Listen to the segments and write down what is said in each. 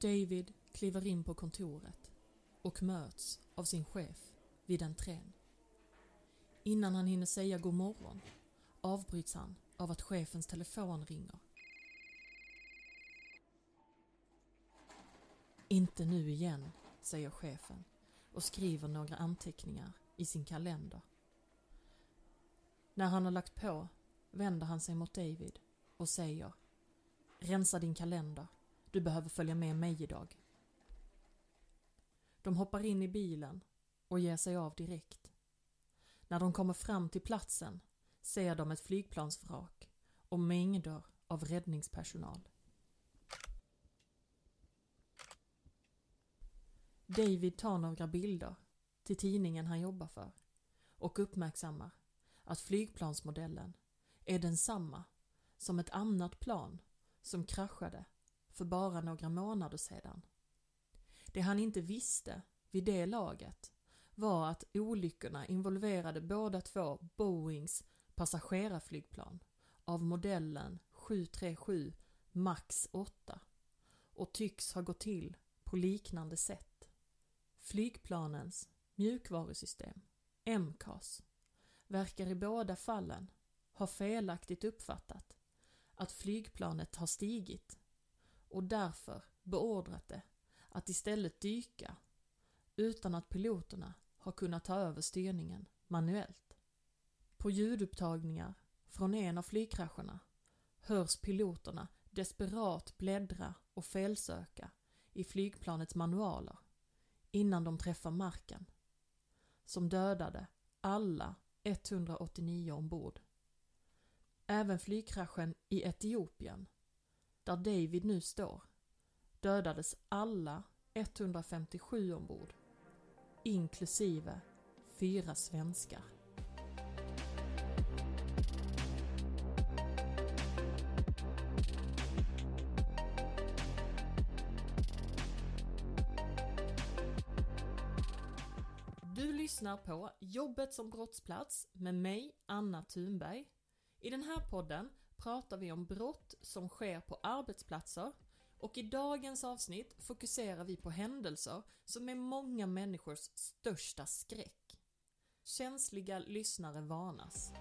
David kliver in på kontoret och möts av sin chef vid entrén. Innan han hinner säga god morgon avbryts han av att chefens telefon ringer. Inte nu igen, säger chefen och skriver några anteckningar i sin kalender. När han har lagt på vänder han sig mot David och säger Rensa din kalender. Du behöver följa med mig idag. De hoppar in i bilen och ger sig av direkt. När de kommer fram till platsen ser de ett flygplansvrak och mängder av räddningspersonal. David tar några bilder till tidningen han jobbar för och uppmärksammar att flygplansmodellen är densamma som ett annat plan som kraschade för bara några månader sedan. Det han inte visste vid det laget var att olyckorna involverade båda två Boeings passagerarflygplan av modellen 737 MAX 8 och tycks ha gått till på liknande sätt. Flygplanens mjukvarusystem, MCAS, verkar i båda fallen ha felaktigt uppfattat att flygplanet har stigit och därför beordrat det att istället dyka utan att piloterna har kunnat ta över styrningen manuellt. På ljudupptagningar från en av flygkrascherna hörs piloterna desperat bläddra och felsöka i flygplanets manualer innan de träffar marken, som dödade alla 189 ombord. Även flygkraschen i Etiopien, där David nu står, dödades alla 157 ombord, inklusive fyra svenskar. Du lyssnar på Jobbet som brottsplats med mig, Anna Thunberg. I den här podden pratar vi om brott som sker på arbetsplatser och i dagens avsnitt fokuserar vi på händelser som är många människors största skräck. Känsliga lyssnare varnas.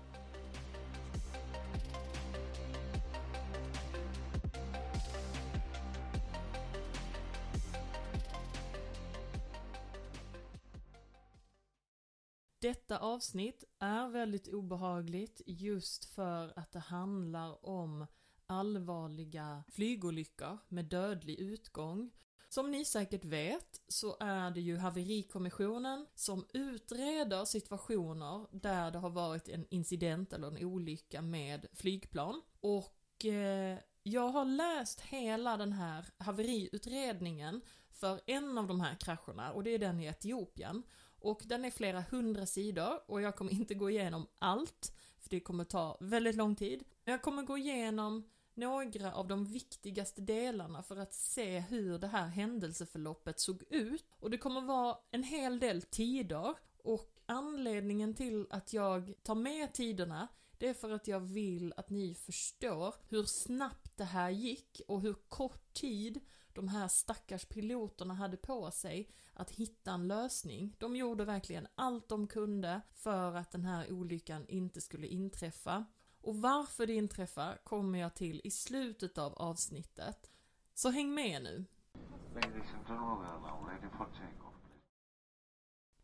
Detta avsnitt är väldigt obehagligt just för att det handlar om allvarliga flygolyckor med dödlig utgång. Som ni säkert vet så är det ju haverikommissionen som utreder situationer där det har varit en incident eller en olycka med flygplan. Och eh, jag har läst hela den här haveriutredningen för en av de här krascherna och det är den i Etiopien. Och den är flera hundra sidor och jag kommer inte gå igenom allt, för det kommer ta väldigt lång tid. Men jag kommer gå igenom några av de viktigaste delarna för att se hur det här händelseförloppet såg ut. Och det kommer vara en hel del tider och anledningen till att jag tar med tiderna det är för att jag vill att ni förstår hur snabbt det här gick och hur kort tid de här stackars piloterna hade på sig att hitta en lösning. De gjorde verkligen allt de kunde för att den här olyckan inte skulle inträffa. Och varför det inträffar kommer jag till i slutet av avsnittet. Så häng med nu!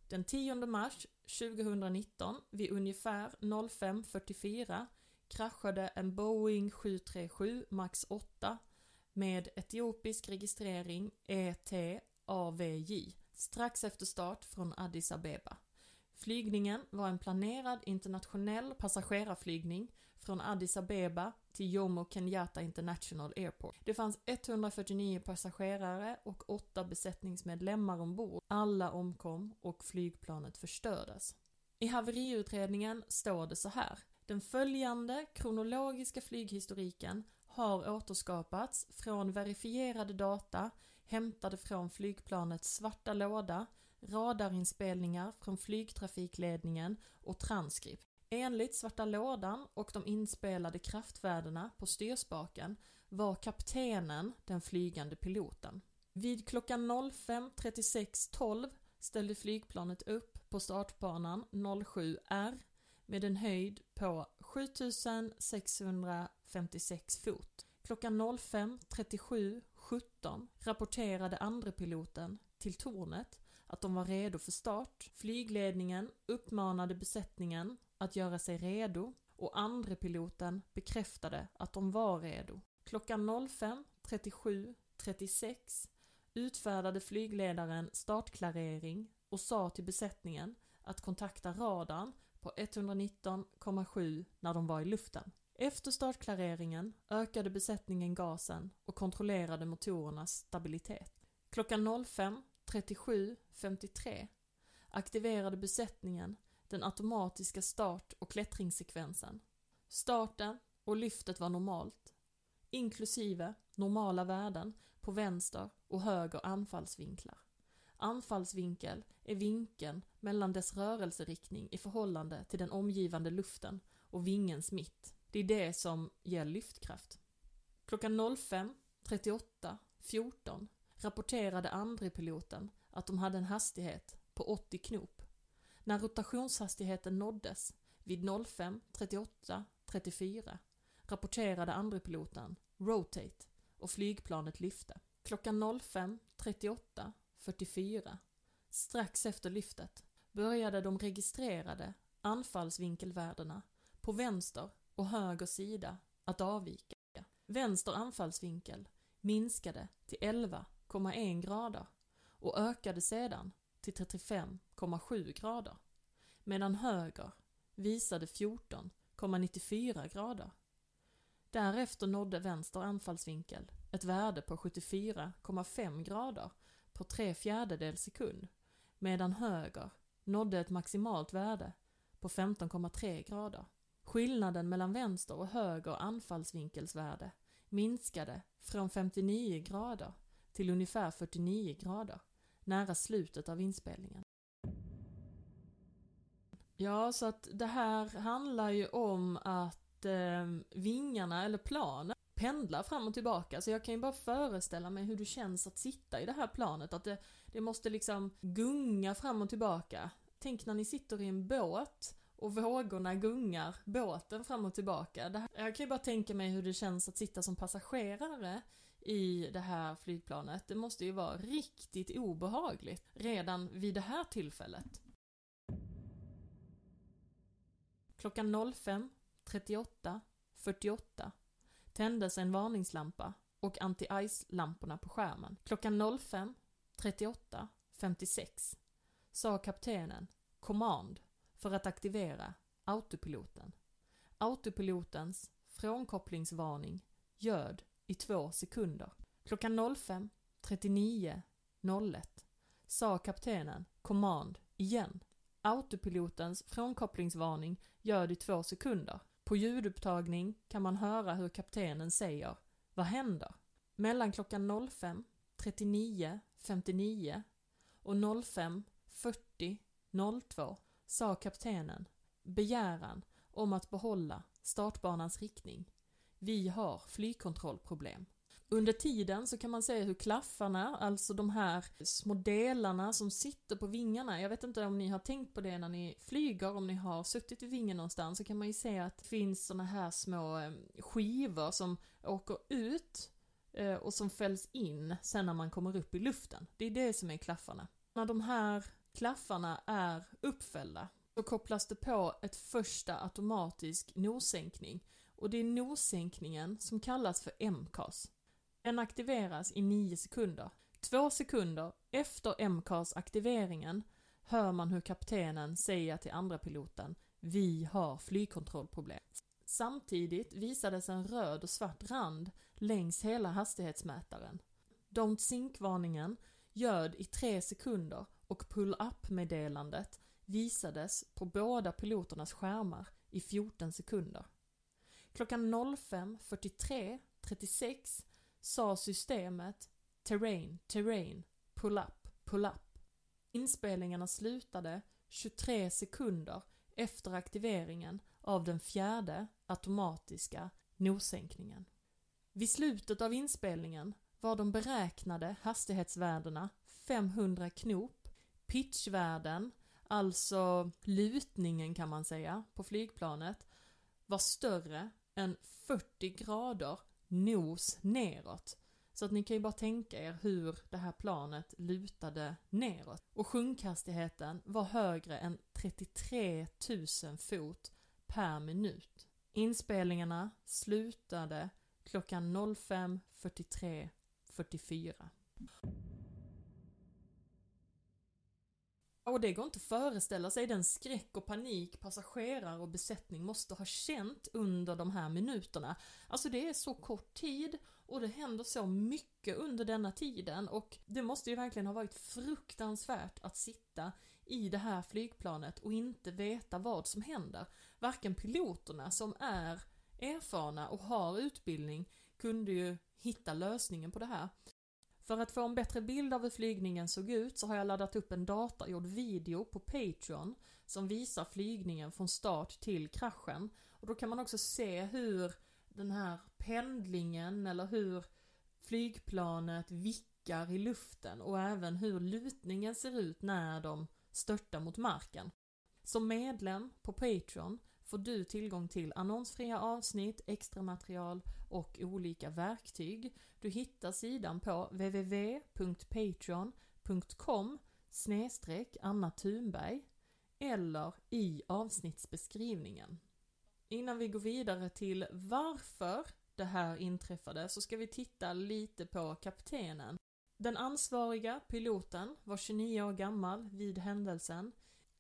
Den 10 mars 2019 vid ungefär 05.44 kraschade en Boeing 737 MAX 8 med etiopisk registrering ET-AVJ strax efter start från Addis Abeba. Flygningen var en planerad internationell passagerarflygning från Addis Abeba till Jomo Kenyatta International Airport. Det fanns 149 passagerare och 8 besättningsmedlemmar ombord. Alla omkom och flygplanet förstördes. I haveriutredningen står det så här. Den följande kronologiska flyghistoriken har återskapats från verifierade data hämtade från flygplanets svarta låda, radarinspelningar från flygtrafikledningen och transkript. Enligt svarta lådan och de inspelade kraftvärdena på styrspaken var kaptenen den flygande piloten. Vid klockan 05.36.12 ställde flygplanet upp på startbanan 07R med en höjd på 7600 56 fot. Klockan 05.37.17 rapporterade andre piloten till tornet att de var redo för start. Flygledningen uppmanade besättningen att göra sig redo och andre piloten bekräftade att de var redo. Klockan 05.37.36 utfärdade flygledaren startklarering och sa till besättningen att kontakta radarn på 119,7 när de var i luften. Efter startklareringen ökade besättningen gasen och kontrollerade motorernas stabilitet. Klockan 05.37.53 aktiverade besättningen den automatiska start och klättringssekvensen. Starten och lyftet var normalt, inklusive normala värden på vänster och höger anfallsvinklar. Anfallsvinkel är vinkeln mellan dess rörelseriktning i förhållande till den omgivande luften och vingens mitt. Det är det som ger lyftkraft. Klockan 05.38.14 rapporterade andre piloten att de hade en hastighet på 80 knop. När rotationshastigheten nåddes vid 05.38.34 rapporterade andre piloten “Rotate” och flygplanet lyfte. Klockan 05.38.44 strax efter lyftet började de registrerade anfallsvinkelvärdena på vänster och höger sida att avvika. Vänster anfallsvinkel minskade till 11,1 grader och ökade sedan till 35,7 grader medan höger visade 14,94 grader. Därefter nådde vänster anfallsvinkel ett värde på 74,5 grader på tre fjärdedels sekund medan höger nådde ett maximalt värde på 15,3 grader. Skillnaden mellan vänster och höger anfallsvinkelsvärde minskade från 59 grader till ungefär 49 grader, nära slutet av inspelningen. Ja, så att det här handlar ju om att eh, vingarna, eller planen, pendlar fram och tillbaka. Så jag kan ju bara föreställa mig hur det känns att sitta i det här planet. Att det, det måste liksom gunga fram och tillbaka. Tänk när ni sitter i en båt och vågorna gungar båten fram och tillbaka. Här, jag kan ju bara tänka mig hur det känns att sitta som passagerare i det här flygplanet. Det måste ju vara riktigt obehagligt redan vid det här tillfället. Klockan 05.38.48 tändes en varningslampa och anti-ice-lamporna på skärmen. Klockan 05.38.56 sa kaptenen Command för att aktivera autopiloten. Autopilotens frånkopplingsvarning ljöd i två sekunder. Klockan 05.39.01 sa kaptenen Command igen. Autopilotens frånkopplingsvarning ljöd i två sekunder. På ljudupptagning kan man höra hur kaptenen säger Vad händer? Mellan klockan 05.39.59 och 05.40.02 sa kaptenen begäran om att behålla startbanans riktning. Vi har flygkontrollproblem. Under tiden så kan man se hur klaffarna, alltså de här små delarna som sitter på vingarna, jag vet inte om ni har tänkt på det när ni flyger, om ni har suttit i vingen någonstans, så kan man ju se att det finns såna här små eh, skivor som åker ut eh, och som fälls in sen när man kommer upp i luften. Det är det som är klaffarna. När de här klaffarna är uppfällda så kopplas det på ett första automatisk nossänkning och det är nossänkningen som kallas för MCAS. Den aktiveras i 9 sekunder. Två sekunder efter MCAS-aktiveringen hör man hur kaptenen säger till andra piloten Vi har flygkontrollproblem. Samtidigt visades en röd och svart rand längs hela hastighetsmätaren. Don't Sink-varningen ljöd i tre sekunder och pull-up-meddelandet visades på båda piloternas skärmar i 14 sekunder. Klockan 05.43.36 sa systemet Terrain, terrain, pull up, pull up. Inspelningarna slutade 23 sekunder efter aktiveringen av den fjärde automatiska nossänkningen. Vid slutet av inspelningen var de beräknade hastighetsvärdena 500 knop, pitchvärden, alltså lutningen kan man säga, på flygplanet var större än 40 grader nos neråt. Så att ni kan ju bara tänka er hur det här planet lutade neråt. Och sjunkhastigheten var högre än 33 000 fot per minut. Inspelningarna slutade klockan 05.43.44. Och det går inte att föreställa sig den skräck och panik passagerare och besättning måste ha känt under de här minuterna. Alltså det är så kort tid och det händer så mycket under denna tiden och det måste ju verkligen ha varit fruktansvärt att sitta i det här flygplanet och inte veta vad som händer. Varken piloterna som är erfarna och har utbildning kunde ju hitta lösningen på det här. För att få en bättre bild av hur flygningen såg ut så har jag laddat upp en datagjord video på Patreon som visar flygningen från start till kraschen. Och då kan man också se hur den här pendlingen eller hur flygplanet vickar i luften och även hur lutningen ser ut när de störtar mot marken. Som medlem på Patreon får du tillgång till annonsfria avsnitt, extra material och olika verktyg. Du hittar sidan på www.patreon.com snedstreck Anna Thunberg eller i avsnittsbeskrivningen. Innan vi går vidare till varför det här inträffade så ska vi titta lite på kaptenen. Den ansvariga piloten var 29 år gammal vid händelsen.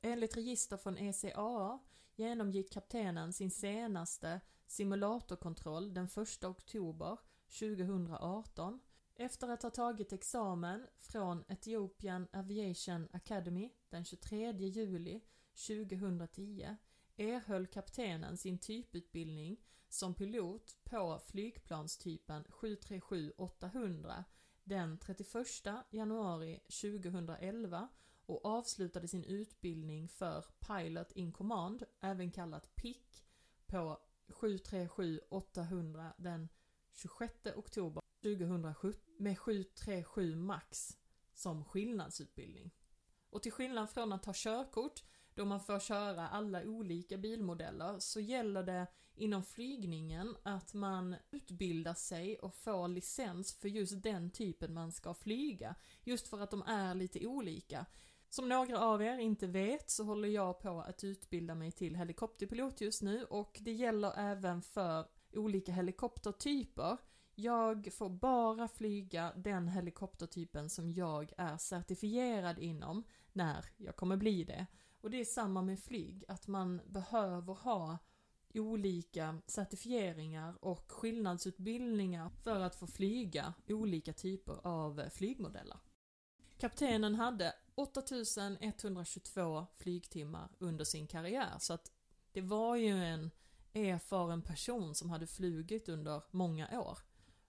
Enligt register från ECAA genomgick kaptenen sin senaste simulatorkontroll den 1 oktober 2018 efter att ha tagit examen från Ethiopian Aviation Academy den 23 juli 2010 erhöll kaptenen sin typutbildning som pilot på flygplanstypen 737-800 den 31 januari 2011 och avslutade sin utbildning för Pilot in Command, även kallat PIC, på 737-800 den 26 oktober 2017 med 737 Max som skillnadsutbildning. Och till skillnad från att ta körkort, då man får köra alla olika bilmodeller, så gäller det inom flygningen att man utbildar sig och får licens för just den typen man ska flyga. Just för att de är lite olika. Som några av er inte vet så håller jag på att utbilda mig till helikopterpilot just nu och det gäller även för olika helikoptertyper. Jag får bara flyga den helikoptertypen som jag är certifierad inom när jag kommer bli det. Och det är samma med flyg, att man behöver ha olika certifieringar och skillnadsutbildningar för att få flyga olika typer av flygmodeller. Kaptenen hade 8122 flygtimmar under sin karriär så att det var ju en erfaren person som hade flugit under många år.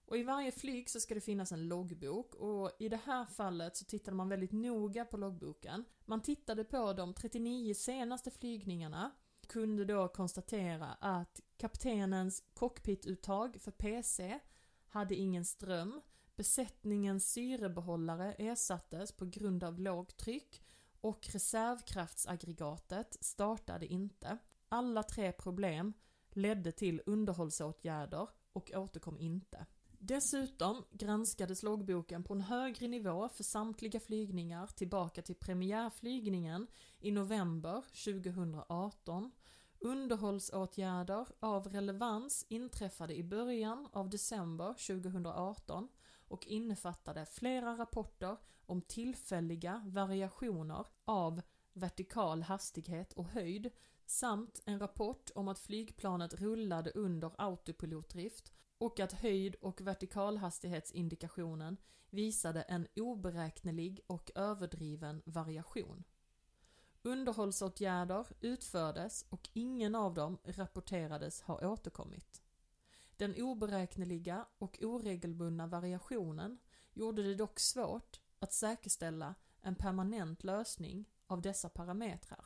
Och i varje flyg så ska det finnas en loggbok och i det här fallet så tittade man väldigt noga på loggboken. Man tittade på de 39 senaste flygningarna och kunde då konstatera att kaptenens cockpituttag för PC hade ingen ström, besättningens syrebehållare ersattes på grund av lågtryck och reservkraftsaggregatet startade inte. Alla tre problem ledde till underhållsåtgärder och återkom inte. Dessutom granskades loggboken på en högre nivå för samtliga flygningar tillbaka till premiärflygningen i november 2018. Underhållsåtgärder av relevans inträffade i början av december 2018 och innefattade flera rapporter om tillfälliga variationer av vertikal hastighet och höjd samt en rapport om att flygplanet rullade under autopilotdrift och att höjd och vertikalhastighetsindikationen visade en oberäknelig och överdriven variation. Underhållsåtgärder utfördes och ingen av dem rapporterades ha återkommit. Den oberäkneliga och oregelbundna variationen gjorde det dock svårt att säkerställa en permanent lösning av dessa parametrar.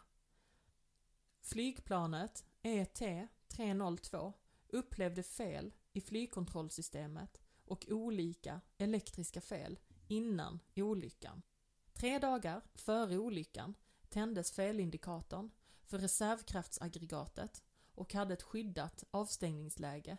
Flygplanet ET-302 upplevde fel i flygkontrollsystemet och olika elektriska fel innan olyckan. Tre dagar före olyckan tändes felindikatorn för reservkraftsaggregatet och hade ett skyddat avstängningsläge.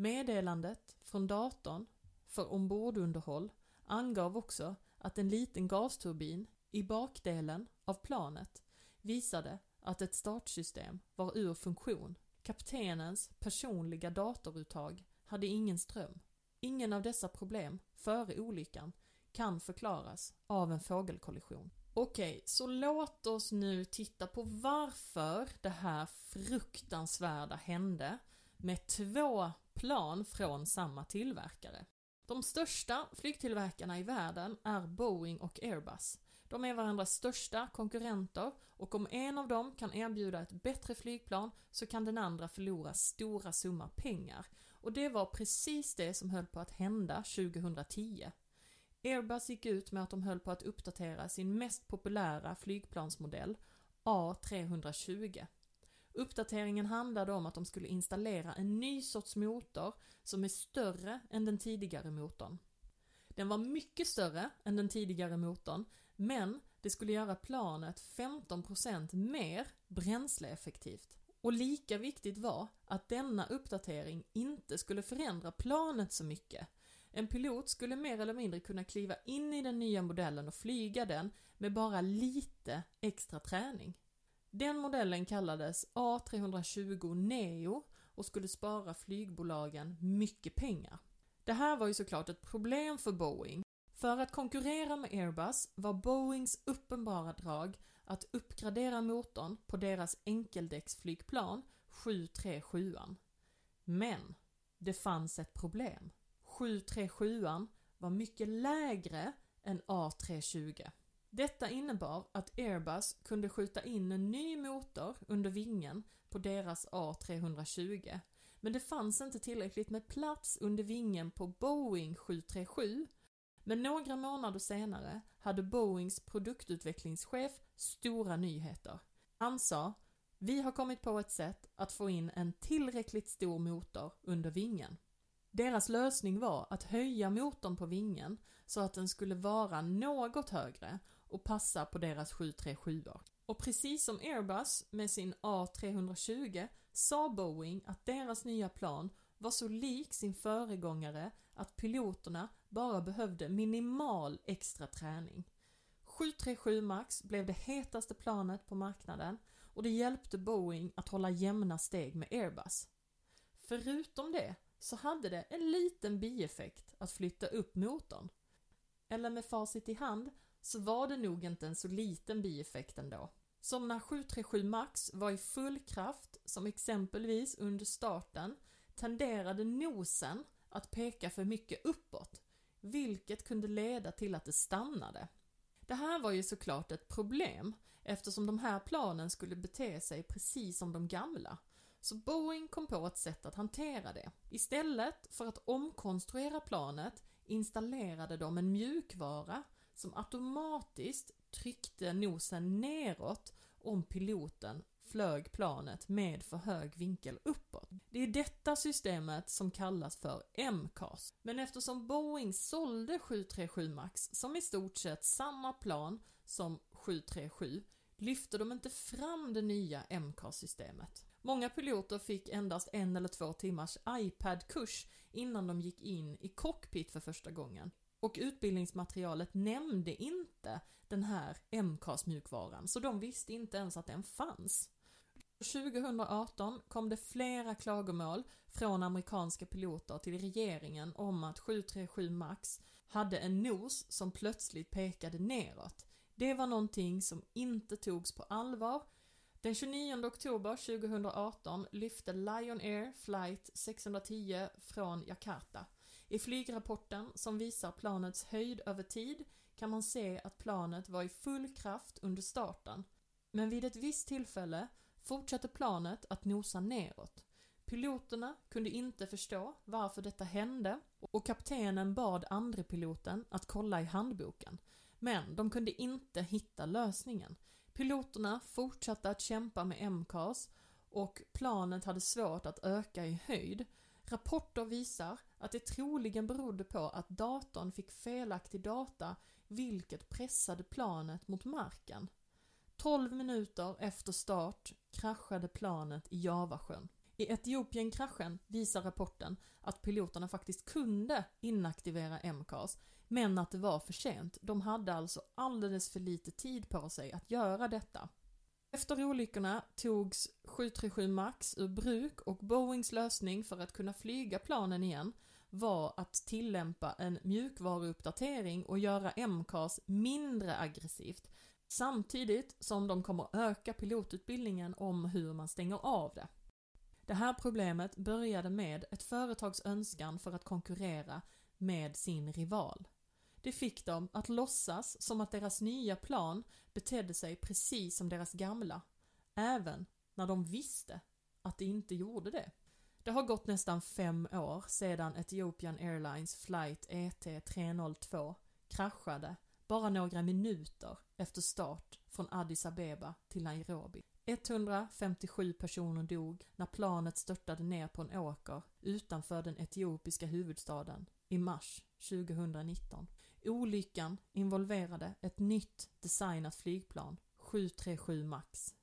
Meddelandet från datorn för ombordunderhåll angav också att en liten gasturbin i bakdelen av planet visade att ett startsystem var ur funktion. Kaptenens personliga datoruttag hade ingen ström. Ingen av dessa problem före olyckan kan förklaras av en fågelkollision. Okej, så låt oss nu titta på varför det här fruktansvärda hände med två plan från samma tillverkare. De största flygtillverkarna i världen är Boeing och Airbus. De är varandras största konkurrenter och om en av dem kan erbjuda ett bättre flygplan så kan den andra förlora stora summor pengar. Och det var precis det som höll på att hända 2010. Airbus gick ut med att de höll på att uppdatera sin mest populära flygplansmodell, A320. Uppdateringen handlade om att de skulle installera en ny sorts motor som är större än den tidigare motorn. Den var mycket större än den tidigare motorn, men det skulle göra planet 15% mer bränsleeffektivt. Och lika viktigt var att denna uppdatering inte skulle förändra planet så mycket. En pilot skulle mer eller mindre kunna kliva in i den nya modellen och flyga den med bara lite extra träning. Den modellen kallades A320 Neo och skulle spara flygbolagen mycket pengar. Det här var ju såklart ett problem för Boeing. För att konkurrera med Airbus var Boeings uppenbara drag att uppgradera motorn på deras enkeldäcksflygplan 737. Men det fanns ett problem. 737 var mycket lägre än A320. Detta innebar att Airbus kunde skjuta in en ny motor under vingen på deras A320 men det fanns inte tillräckligt med plats under vingen på Boeing 737 men några månader senare hade Boeings produktutvecklingschef stora nyheter. Han sa “Vi har kommit på ett sätt att få in en tillräckligt stor motor under vingen”. Deras lösning var att höja motorn på vingen så att den skulle vara något högre och passa på deras 737 Och precis som Airbus med sin A320 sa Boeing att deras nya plan var så lik sin föregångare att piloterna bara behövde minimal extra träning. 737 Max blev det hetaste planet på marknaden och det hjälpte Boeing att hålla jämna steg med Airbus. Förutom det så hade det en liten bieffekt att flytta upp motorn. Eller med facit i hand så var det nog inte en så liten bieffekt ändå. Som när 737 Max var i full kraft, som exempelvis under starten, tenderade nosen att peka för mycket uppåt, vilket kunde leda till att det stannade. Det här var ju såklart ett problem eftersom de här planen skulle bete sig precis som de gamla. Så Boeing kom på ett sätt att hantera det. Istället för att omkonstruera planet installerade de en mjukvara som automatiskt tryckte nosen neråt om piloten flög planet med för hög vinkel uppåt. Det är detta systemet som kallas för MCAS. Men eftersom Boeing sålde 737 Max som i stort sett samma plan som 737 lyfte de inte fram det nya MCAS-systemet. Många piloter fick endast en eller två timmars iPad-kurs innan de gick in i cockpit för första gången. Och utbildningsmaterialet nämnde inte den här MCAS-mjukvaran, så de visste inte ens att den fanns. 2018 kom det flera klagomål från amerikanska piloter till regeringen om att 737 Max hade en nos som plötsligt pekade neråt. Det var någonting som inte togs på allvar. Den 29 oktober 2018 lyfte Lion Air flight 610 från Jakarta. I flygrapporten som visar planets höjd över tid kan man se att planet var i full kraft under starten. Men vid ett visst tillfälle fortsatte planet att nosa neråt. Piloterna kunde inte förstå varför detta hände och kaptenen bad andre piloten att kolla i handboken. Men de kunde inte hitta lösningen. Piloterna fortsatte att kämpa med MCAS och planet hade svårt att öka i höjd. Rapporter visar att det troligen berodde på att datorn fick felaktig data vilket pressade planet mot marken. 12 minuter efter start kraschade planet i Javasjön. I Etiopien-kraschen visar rapporten att piloterna faktiskt kunde inaktivera MCAS, men att det var för sent. De hade alltså alldeles för lite tid på sig att göra detta. Efter olyckorna togs 737 Max ur bruk och Boeings lösning för att kunna flyga planen igen var att tillämpa en mjukvaruuppdatering och göra MCAS mindre aggressivt samtidigt som de kommer öka pilotutbildningen om hur man stänger av det. Det här problemet började med ett företags önskan för att konkurrera med sin rival. Det fick dem att låtsas som att deras nya plan betedde sig precis som deras gamla, även när de visste att det inte gjorde det. Det har gått nästan fem år sedan Ethiopian Airlines flight ET 302 kraschade bara några minuter efter start från Addis Abeba till Nairobi. 157 personer dog när planet störtade ner på en åker utanför den etiopiska huvudstaden i mars 2019. Olyckan involverade ett nytt designat flygplan, 737 Max.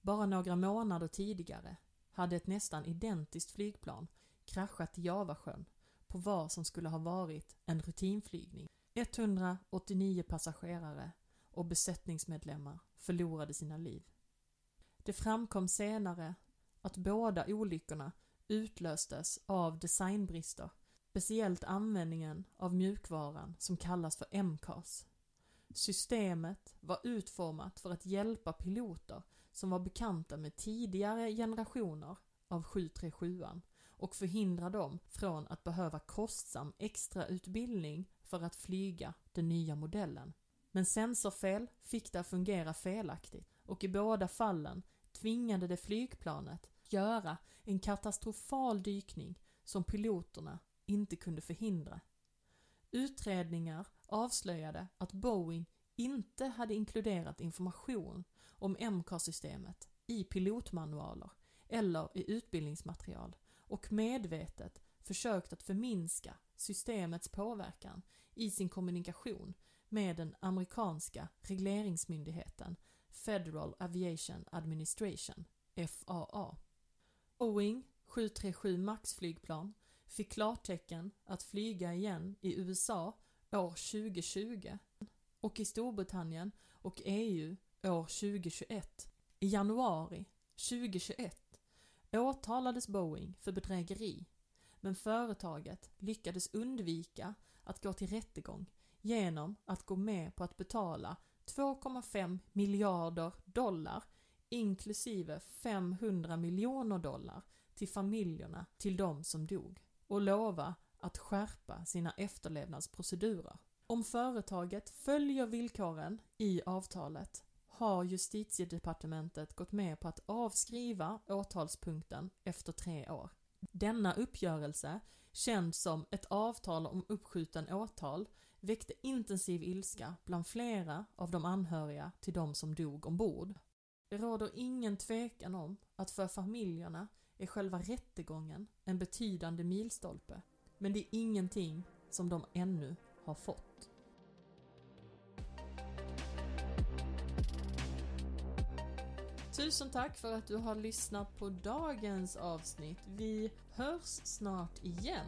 Bara några månader tidigare hade ett nästan identiskt flygplan kraschat i Javasjön på vad som skulle ha varit en rutinflygning. 189 passagerare och besättningsmedlemmar förlorade sina liv. Det framkom senare att båda olyckorna utlöstes av designbrister, speciellt användningen av mjukvaran som kallas för MCAS. Systemet var utformat för att hjälpa piloter som var bekanta med tidigare generationer av 737 och förhindra dem från att behöva kostsam extrautbildning för att flyga den nya modellen. Men sensorfel fick det att fungera felaktigt och i båda fallen tvingade det flygplanet göra en katastrofal dykning som piloterna inte kunde förhindra. Utredningar avslöjade att Boeing inte hade inkluderat information om MCAR-systemet i pilotmanualer eller i utbildningsmaterial och medvetet försökt att förminska systemets påverkan i sin kommunikation med den amerikanska regleringsmyndigheten Federal Aviation Administration, FAA. Boeing 737 Max-flygplan fick klartecken att flyga igen i USA år 2020 och i Storbritannien och EU år 2021. I januari 2021 åtalades Boeing för bedrägeri men företaget lyckades undvika att gå till rättegång genom att gå med på att betala 2,5 miljarder dollar inklusive 500 miljoner dollar till familjerna till de som dog och lova att skärpa sina efterlevnadsprocedurer. Om företaget följer villkoren i avtalet har justitiedepartementet gått med på att avskriva åtalspunkten efter tre år. Denna uppgörelse, känd som ett avtal om uppskjuten åtal, väckte intensiv ilska bland flera av de anhöriga till de som dog ombord. Det råder ingen tvekan om att för familjerna är själva rättegången en betydande milstolpe, men det är ingenting som de ännu har fått. Tusen tack för att du har lyssnat på dagens avsnitt. Vi hörs snart igen.